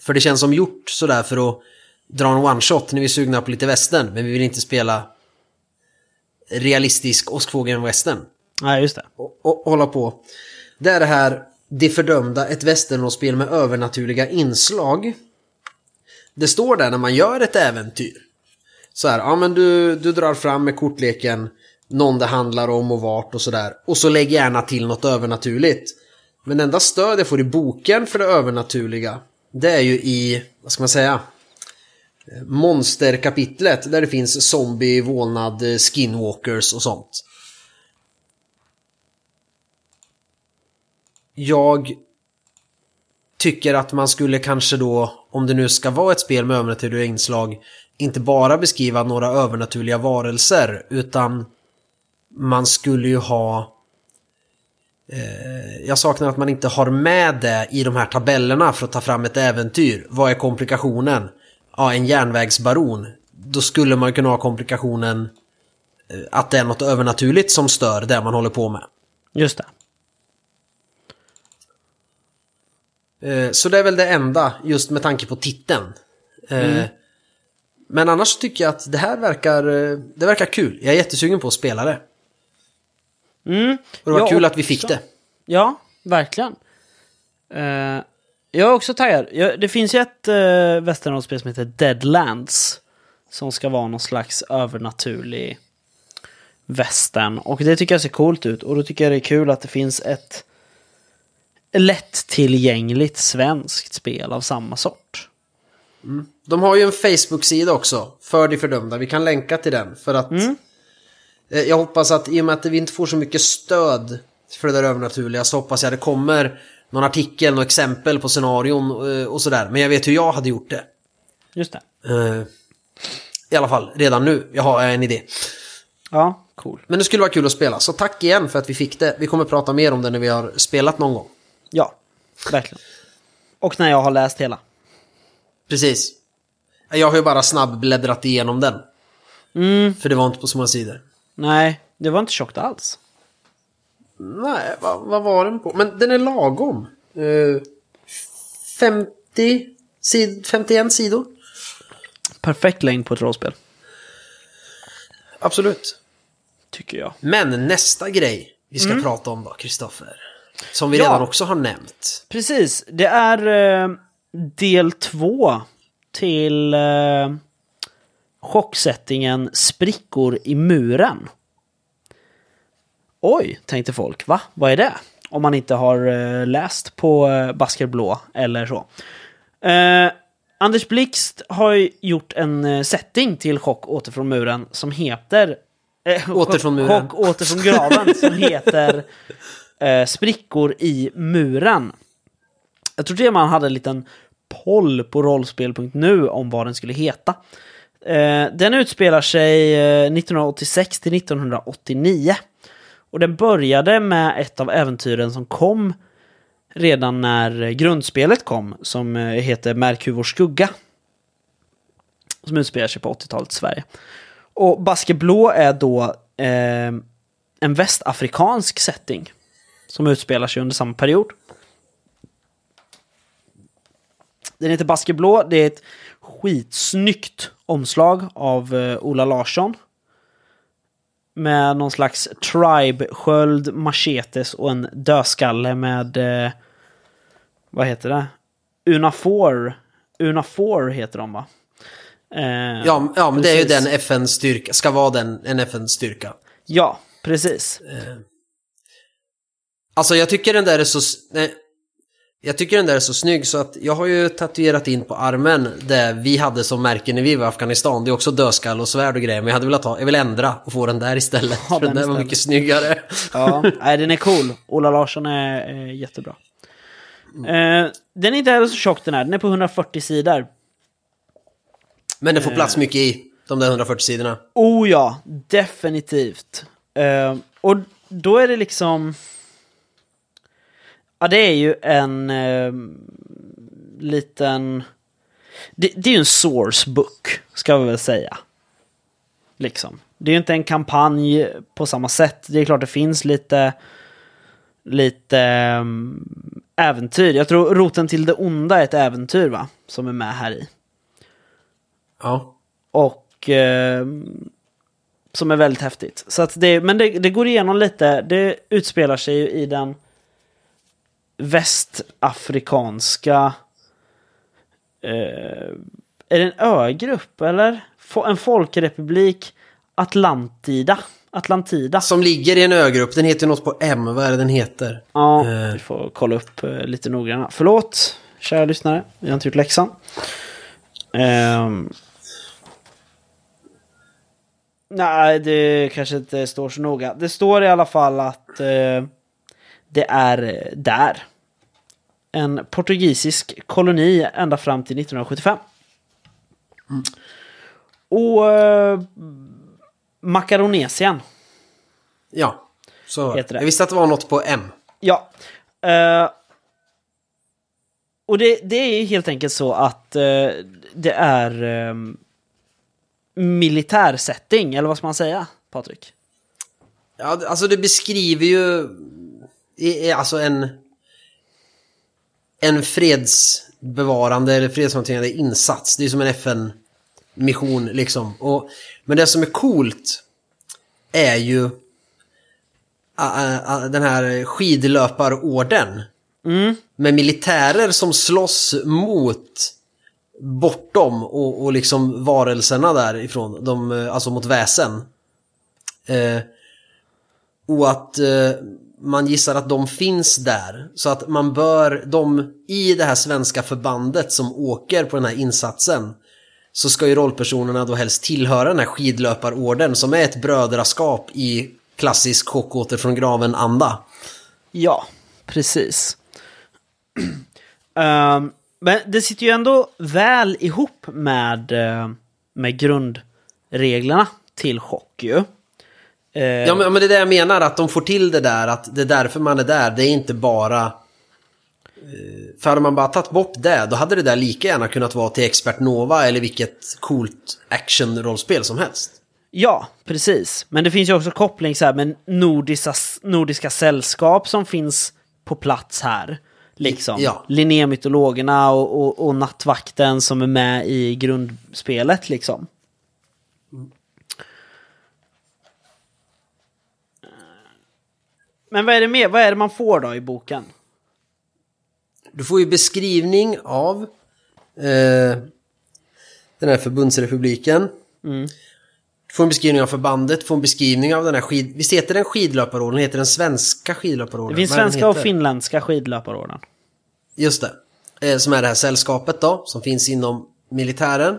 För det känns som gjort sådär för att dra en one-shot när vi är sugna på lite western, men vi vill inte spela realistisk Åskfågeln-western Nej, just det. och, och hålla på. Det är det här Det fördömda, ett västernrollspel med övernaturliga inslag. Det står där när man gör ett äventyr. Så här, ja men du, du drar fram med kortleken någon det handlar om och vart och sådär. Och så lägg gärna till något övernaturligt. Men enda stöd jag får i boken för det övernaturliga, det är ju i, vad ska man säga, eh, monsterkapitlet där det finns zombie, vålnad, eh, skinwalkers och sånt. Jag tycker att man skulle kanske då, om det nu ska vara ett spel med övernaturliga inslag, inte bara beskriva några övernaturliga varelser, utan man skulle ju ha... Eh, jag saknar att man inte har med det i de här tabellerna för att ta fram ett äventyr. Vad är komplikationen? Ja, en järnvägsbaron. Då skulle man kunna ha komplikationen eh, att det är något övernaturligt som stör det man håller på med. Just det. Eh, så det är väl det enda, just med tanke på titeln. Eh, Men annars tycker jag att det här verkar, eh, det verkar kul. Jag är jättesugen på att spela det. Mm. Och det var Jag kul att vi fick också. det. Ja, verkligen. Eh, jag är också taggad. Jag, det finns ju ett uh, som heter Deadlands. Som ska vara någon slags övernaturlig västern. Och det tycker jag ser coolt ut. Och då tycker jag det är kul att det finns ett lättillgängligt svenskt spel av samma sort. De har ju en Facebook-sida också, för de fördömda. Vi kan länka till den. För att Mm. eh, jag hoppas att i och med att vi inte får så mycket stöd för det där övernaturliga så hoppas jag det kommer någon artikel, något exempel på scenarion eh, och sådär. Men jag vet hur jag hade gjort det. Just det. Eh, I alla fall, redan nu. Jag har en idé. Ja, cool. Men det skulle vara kul att spela, så tack igen för att vi fick det. Vi kommer prata mer om det när vi har spelat någon gång. Ja, verkligen. Och när jag har läst hela. Precis. Jag har ju bara snabbbläddrat igenom den. Mm, För det var inte på så många sidor. nej, det var inte tjockt alls. Nej, vad, vad var den på? Men den är lagom. Eh, 50 sid, 51 sidor. Perfekt längd på ett rollspel. Absolut. Tycker jag. Men nästa grej vi ska prata om då, Kristoffer? Som vi Ja. redan också har nämnt. Precis, det är eh, del två till eh, chocksättningen Sprickor i muren. Oj, tänkte folk. Va? Vad är det? Om man inte har eh, läst på eh, Basker Blå eller så. Eh, Anders Blixt har gjort en eh, setting till Chock åter från muren som heter... Eh, Åter från muren. Chock åter från graven som heter eh, Sprickor i muren. Jag tror till och med hade en liten poll på rollspel.nu om vad den skulle heta. Eh, den utspelar sig eh, 1986 till 1989. Och den började med ett av äventyren som kom redan när grundspelet kom, som eh, heter Merkur skugga. Som utspelar sig på 80-talet i Sverige. Och Baske Blå är då eh, en västafrikansk setting. Som utspelar sig under samma period. Den heter Baske Blå. Det är ett skitsnyggt omslag av eh, Ola Larsson. Med någon slags tribe-sköld, machetes och en dödskalle med... Eh, vad heter det? Unafor. Unafor heter de va? Eh, Ja, ja men det är ju precis. den FN-styrka, ska vara den, en FN-styrka. Ja, precis. Alltså jag tycker den där är så... Nej, jag tycker den där är så snygg så att jag har ju tatuerat in på armen det vi hade som märke när vi var i Afghanistan. Det är också dödskall och svärd och grejer men jag hade velat ha, jag vill ändra och få den där istället. Ha för den den där var istället. mycket snyggare. Ja, nej, den är cool. Ola Larsson är, är jättebra. Eh, den är inte heller så tjock den här. Den är på 140 sidor. Men det får plats mycket i de där 140 sidorna. Oh ja, definitivt. Eh, och då är det liksom... Ja, det är ju en eh, liten... Det, det är ju en source book, ska vi väl säga. Liksom. Det är ju inte en kampanj på samma sätt. Det är klart det finns lite... Lite um, äventyr. Jag tror roten till det onda är ett äventyr, va? Som är med här i. Ja. Och eh, som är väldigt häftigt. Så att det, men det, det går igenom lite. Det utspelar sig ju i den västafrikanska... Eh, är det en ögrupp eller? En folkrepublik Atlantida. Atlantida. Som ligger i en ögrupp, den heter något på M, vad är det den heter? Ja, Eh. vi får kolla upp eh, lite noggrannare. Förlåt, kära lyssnare. Vi har inte gjort läxan. Ehm. Nej, det kanske inte står så noga. Det står i alla fall att eh, det är eh, där. En portugisisk koloni ända fram till 1975. Och eh, Makaronesien. Ja, så Heter det. Jag visste att det var något på M. Ja. Eh, och det, det är helt enkelt så att eh, det är um, militärsetting, eller vad ska man säga, Patrik? Ja, alltså det beskriver ju alltså en en fredsbevarande eller fredshanterande insats. Det är som en FN-mission liksom. Och, men det som är coolt är ju den här skidlöparorden. Med militärer som slåss mot bortom och, och liksom varelserna därifrån. De, eh, alltså mot väsen. Eh, och att eh, man gissar att de finns där. Så att man bör, de i det här svenska förbandet som åker på den här insatsen så ska ju rollpersonerna då helst tillhöra den här skidlöparorden som är ett brödraskap i klassisk chockåter från graven-anda. Ja, precis. um, men det sitter ju ändå väl ihop med, eh, med grundreglerna till chock ju. Eh, Ja men, men det är det jag menar, att de får till det där, att det är därför man är där. Det är inte bara... eh, För hade man bara tagit bort det, då hade det där lika gärna kunnat vara till Expert Nova eller vilket coolt action-rollspel som helst. Ja, precis. Men det finns ju också koppling så här med nordiska, nordiska sällskap som finns på plats här. Liksom. Ja. Linnémytologerna och, och, och Nattvakten som är med i grundspelet liksom. Men vad är det mer? Vad är det man får då i boken? Du får ju beskrivning av eh, den här förbundsrepubliken. Du får en beskrivning av förbandet, du får en beskrivning av den här skid... Visst heter den skidlöparorden? Heter den svenska skidlöparorden? Det finns Vad svenska och finländska skidlöparorden. Just det. Eh, som är det här sällskapet då, som finns inom militären.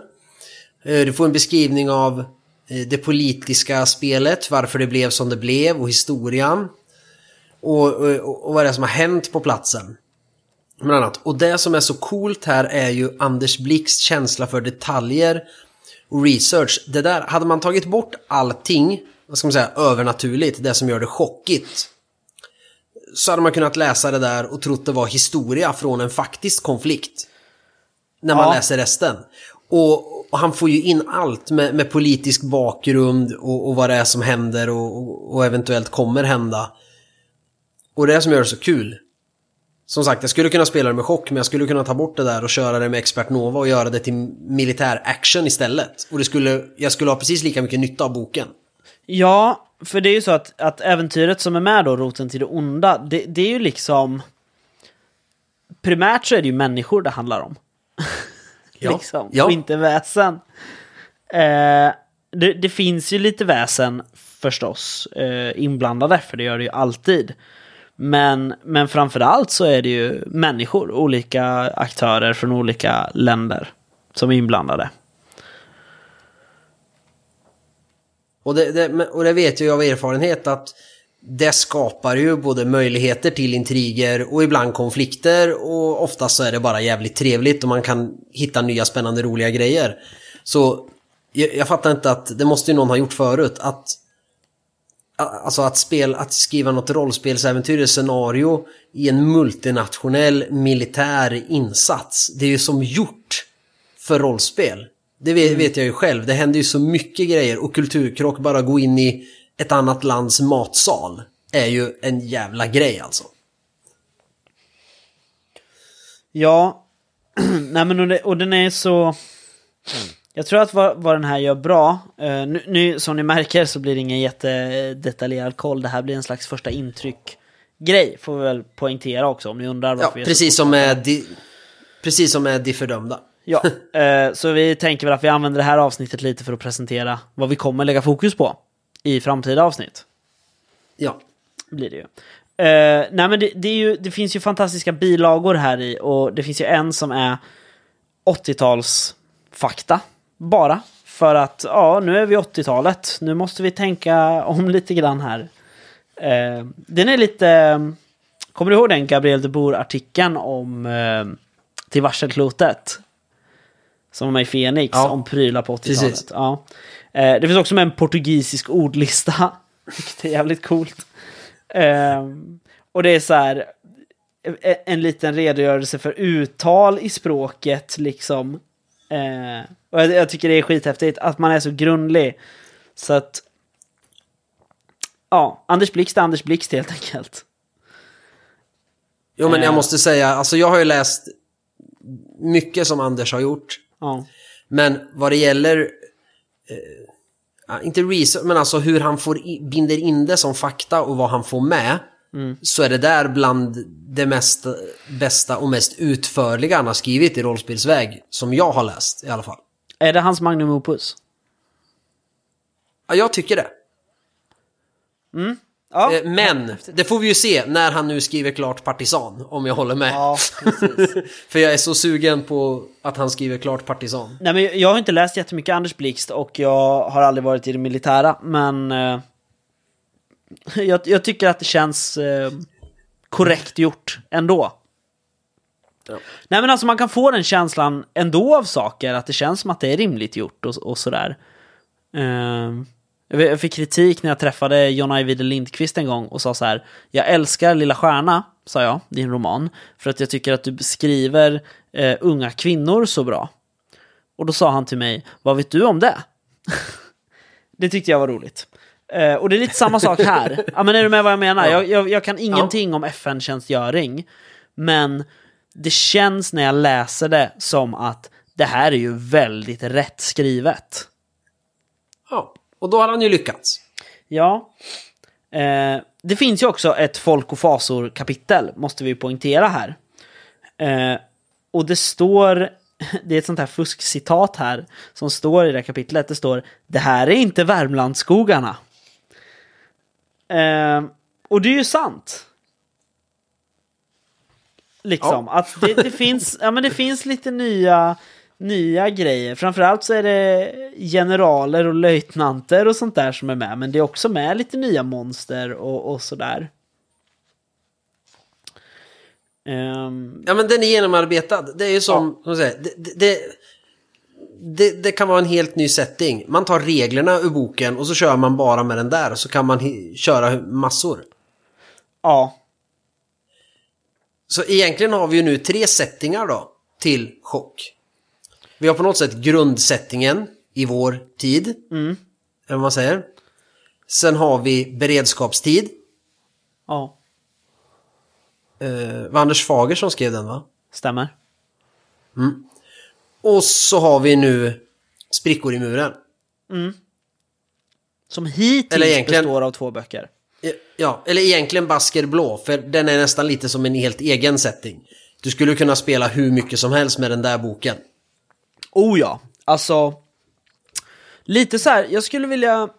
Eh, du får en beskrivning av eh, det politiska spelet, varför det blev som det blev och historien. Och, och, och vad det är som har hänt på platsen. Bland annat. Och det som är så coolt här är ju Anders Blix känsla för detaljer och research. Det där, hade man tagit bort allting, vad ska man säga, övernaturligt, det som gör det chockigt. Så hade man kunnat läsa det där och trott det var historia från en faktisk konflikt. När man Ja. läser resten. Och, och han får ju in allt med, med politisk bakgrund och, och vad det är som händer och, och, och eventuellt kommer hända. Och det är som gör det så kul. Som sagt, jag skulle kunna spela det med chock, men jag skulle kunna ta bort det där och köra det med Expert Nova och göra det till militär action istället. Och det skulle, jag skulle ha precis lika mycket nytta av boken. Ja, för det är ju så att, att äventyret som är med då, Roten till det onda, det, det är ju liksom... Primärt så är det ju människor det handlar om. Ja. liksom, Ja. och inte väsen. Eh, det, det finns ju lite väsen förstås eh, inblandade, för det gör det ju alltid. Men, men framförallt så är det ju människor, olika aktörer från olika länder som är inblandade. Och det, det, och det vet jag av erfarenhet att det skapar ju både möjligheter till intriger och ibland konflikter och oftast så är det bara jävligt trevligt och man kan hitta nya spännande roliga grejer. Så jag, jag fattar inte att det måste ju någon ha gjort förut att Alltså att, spel, att skriva något rollspelsäventyr scenario i en multinationell militär insats. Det är ju som gjort för rollspel. Det vet, vet jag ju själv. Det händer ju så mycket grejer och kulturkrock, bara gå in i ett annat lands matsal är ju en jävla grej alltså. Ja, nej men och, det, och den är så... Jag tror att vad, vad den här gör bra, eh, nu, nu som ni märker så blir det ingen jättedetaljerad koll, det här blir en slags första intryck-grej, får vi väl poängtera också om ni undrar Ja, varför så precis som med di, Precis som med De fördömda. Ja, eh, så vi tänker väl att vi använder det här avsnittet lite för att presentera vad vi kommer lägga fokus på i framtida avsnitt. Ja. blir det ju. Eh, nej men det, det, ju, det finns ju fantastiska bilagor här i och det finns ju en som är 80-talsfakta bara. För att ja, nu är vi 80-talet, nu måste vi tänka om lite grann här. Eh, den är lite... Kommer du ihåg den Gabriel de Boer-artikeln om eh, Till varselklotet? Som var med i Fenix, Ja. om prylar på 80-talet. Precis. Ja. Eh, det finns också med en portugisisk ordlista, vilket är jävligt coolt. Ehm, och det är så här e- en liten redogörelse för uttal i språket liksom. Eh, och jag, jag tycker det är skithäftigt att man är så grundlig. Så att... Ja, Anders Blixt är Anders Blixt helt enkelt. Jo men Eh. jag måste säga, alltså jag har ju läst mycket som Anders har gjort. Ja. Men vad det gäller, eh, inte research, men alltså hur han får i, binder in det som fakta och vad han får med. Så är det där bland det mest, bästa och mest utförliga han har skrivit i rollspelsväg. Som jag har läst i alla fall. Är det hans magnum opus? Ja, jag tycker det. Ja, Eh, Men, det får vi ju se när han nu skriver klart Partisan, om jag håller med. ja. För jag är så sugen på att han skriver klart Partisan. Nej, men jag har inte läst jättemycket Anders Blixt och jag har aldrig varit i det militära, men eh, jag, jag tycker att det känns eh, korrekt gjort ändå. Ja. Nej men alltså man kan få den känslan ändå av saker, att det känns som att det är rimligt gjort och, och sådär. Eh, jag fick kritik när jag träffade John Ajvide Lindqvist en gång och sa så här. Jag älskar Lilla Stjärna, sa jag, din roman, för att jag tycker att du beskriver eh, unga kvinnor så bra. Och då sa han till mig, vad vet du om det? det tyckte jag var roligt. Eh, och det är lite samma sak här. Ja, men är du med vad jag menar? Ja. Jag, jag, jag kan ingenting om FN-tjänstgöring, men det känns när jag läser det som att det här är ju väldigt rätt skrivet. Ja, och då har han ju lyckats. Ja. Eh, det finns ju också ett folk och fasor kapitel, måste vi poängtera här. Eh, och det står, det är ett sånt här fuskcitat här, som står i det här kapitlet. Det står Det här är inte Värmlandsskogarna. Eh, och det är ju sant. Liksom, Ja. att det, det, finns, ja, men det finns lite nya, nya grejer. Framförallt så är det generaler och löjtnanter och sånt där som är med. Men det är också med lite nya monster och, och sådär. Ehm, Ja men den är genomarbetad. Det är ju som, som jag säger, det, det, det, det, kan vara en helt ny setting. Man tar reglerna ur boken och så kör man bara med den där. Så kan man köra massor. ja, Så egentligen har vi ju nu tre settingar då till chock. Vi har på något sätt grundsettingen i vår tid. Eller vad man säger. Sen har vi beredskapstid. ja, Eh, var Anders Fager som skrev den va? stämmer. Och så har vi nu sprickor i muren. Som hittills består av två böcker. Ja, eller egentligen Basker Blå, för den är nästan lite som en helt egen setting. Du skulle kunna spela hur mycket som helst med den där boken. Oh ja, alltså. Lite så här, jag skulle vilja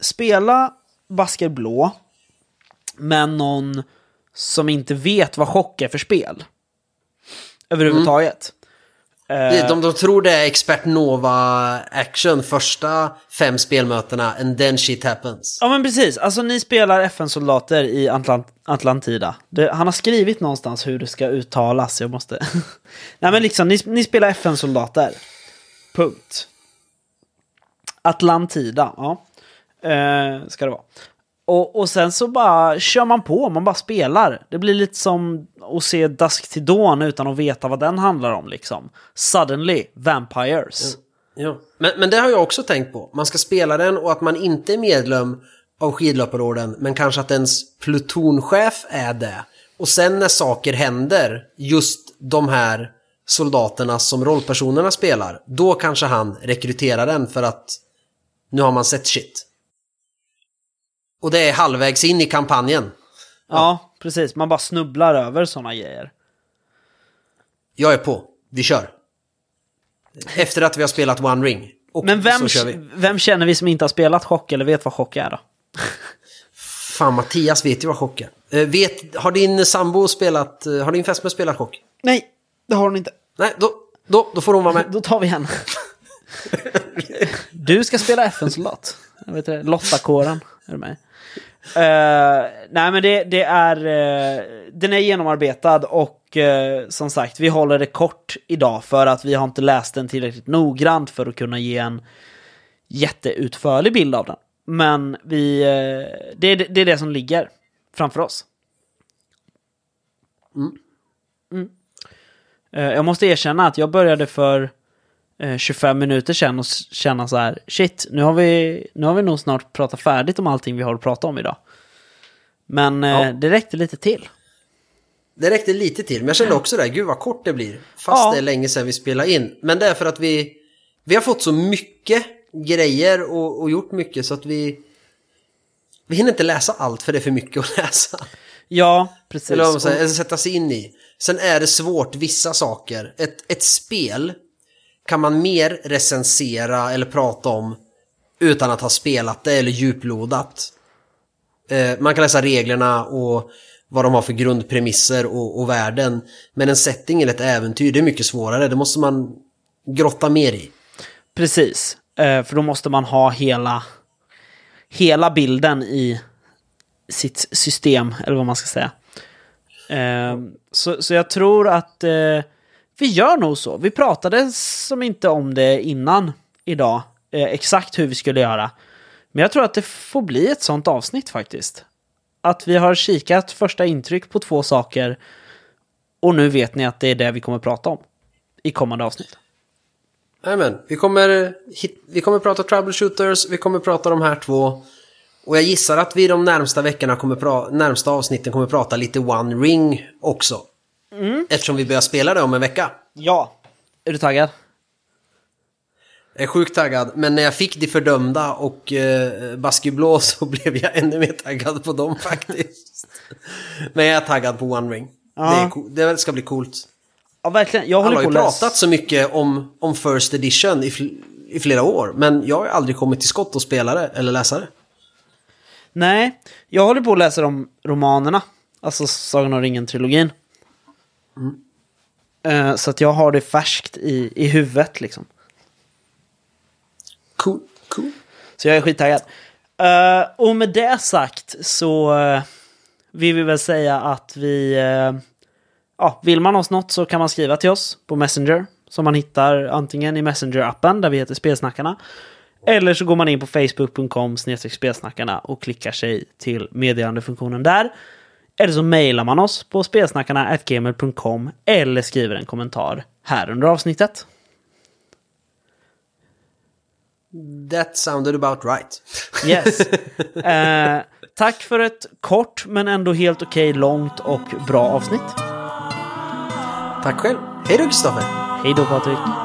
spela Basker Blå. Men någon som inte vet vad chock är för spel. Överhuvudtaget. Eh, De, de tror det är Expert Nova action första fem spelmötena and then shit happens. Ja men precis, alltså ni spelar FN-soldater i Atlant Atlantida. Det, han har skrivit någonstans hur det ska uttalas, jag måste... Nej men liksom, ni, ni spelar FN-soldater. Punkt. Atlantida, ja. Eh, ska det vara. Och, och sen så bara kör man på, man bara spelar. Det blir lite som att se Dusk till Dawn utan att veta vad den handlar om liksom. Suddenly, Vampires. Ja. Men, men det har jag också tänkt på. Man ska spela den och att man inte är medlem av skidlöparorden men kanske att ens plutonchef är det. Och sen när saker händer, just de här soldaterna som rollpersonerna spelar, då kanske han rekryterar den för att nu har man sett shit. Och det är halvvägs in i kampanjen. Ja, precis. Man bara snubblar över sådana grejer. Jag är på, vi kör. Efter att vi har spelat One Ring. Och Men vem, vem känner vi som inte har spelat chock eller vet vad chock är då? Fan, Mattias vet ju vad chock är. Eh, vet, har din sambo spelat, eh, har din fästmö spelat chock? Nej, det har hon inte. Nej, då, då, då får hon vara med. Då tar vi henne. Du ska spela FN-soldat. Lottakåren. Är du med? Eh, nej men det, det är... eh, den är genomarbetad och eh, som sagt, vi håller det kort idag för att vi har inte läst den tillräckligt noggrant för att kunna ge en jätteutförlig bild av den. Men vi, det, är, det är det som ligger framför oss. Mm. Eh, jag måste erkänna att jag började för 25 minuter sedan och känna så här, shit, nu har, vi, nu har vi nog snart pratat färdigt om allting vi har att prata om idag. Men eh, Ja. det räckte lite till. Det räckte lite till, men jag kände också det, gud vad kort det blir. Fast Ja. det är länge sedan vi spelade in. Men det är för att vi, vi har fått så mycket grejer och, och gjort mycket så att vi... Vi hinner inte läsa allt för det är för mycket att läsa. Ja, precis. Eller säger, eller sätta sig in i. Sen är det svårt vissa saker. Ett, ett spel kan man mer recensera eller prata om utan att ha spelat det eller djuplodat. Eh, man kan läsa reglerna och vad de har för grundpremisser och, och värden. Men en setting eller ett äventyr, det är mycket svårare. Det måste man grotta mer i. Precis, eh, för då måste man ha hela, hela bilden i sitt system, eller vad man ska säga. Eh, så, så jag tror att eh, vi gör nog så. Vi pratade som inte om det innan idag, eh, exakt hur vi skulle göra. Men jag tror att det får bli ett sånt avsnitt faktiskt. Att vi har kikat första intryck på två saker och nu vet ni att det är det vi kommer prata om i kommande avsnitt. Jajamän, vi kommer, hit, vi kommer prata troubleshooters, vi kommer prata de här två. Och jag gissar att vi de närmsta veckorna kommer pra, närmsta avsnitten kommer prata lite One Ring också. Eftersom vi börjar spela det om en vecka. Ja. Är du taggad? Jag är sjukt taggad, men när jag fick De Fördömda och eh, Basketblå så blev jag ännu mer taggad på dem faktiskt. men jag är taggad på One Ring. Ja. Det, det ska bli coolt. Ja, verkligen. Jag Alla håller har på ju pratat så mycket om, om First Edition i, fl- i flera år, men jag har aldrig kommit till skott och spela det eller läsa det. Nej, jag håller på att läsa de romanerna. Alltså Sagan om ringen-trilogin. Eh, så att jag har det färskt i, i huvudet liksom. Cool, cool. Så jag är skittaggad. Eh, och med det sagt så uh, vill vi väl säga att vi... eh, ja, vill man oss något så kan man skriva till oss på Messenger. Som man hittar antingen i Messenger-appen där vi heter Spelsnackarna. Eller så går man in på facebook.com spelsnackarna och klickar sig till meddelandefunktionen där. Eller så mejlar man oss på spelsnackarna.gmail.com eller skriver en kommentar här under avsnittet. That sounded about right. Yes. Eh, tack för ett kort men ändå helt okej långt och bra avsnitt. Tack själv. Hej då Kristoffer. Hej då Patrik.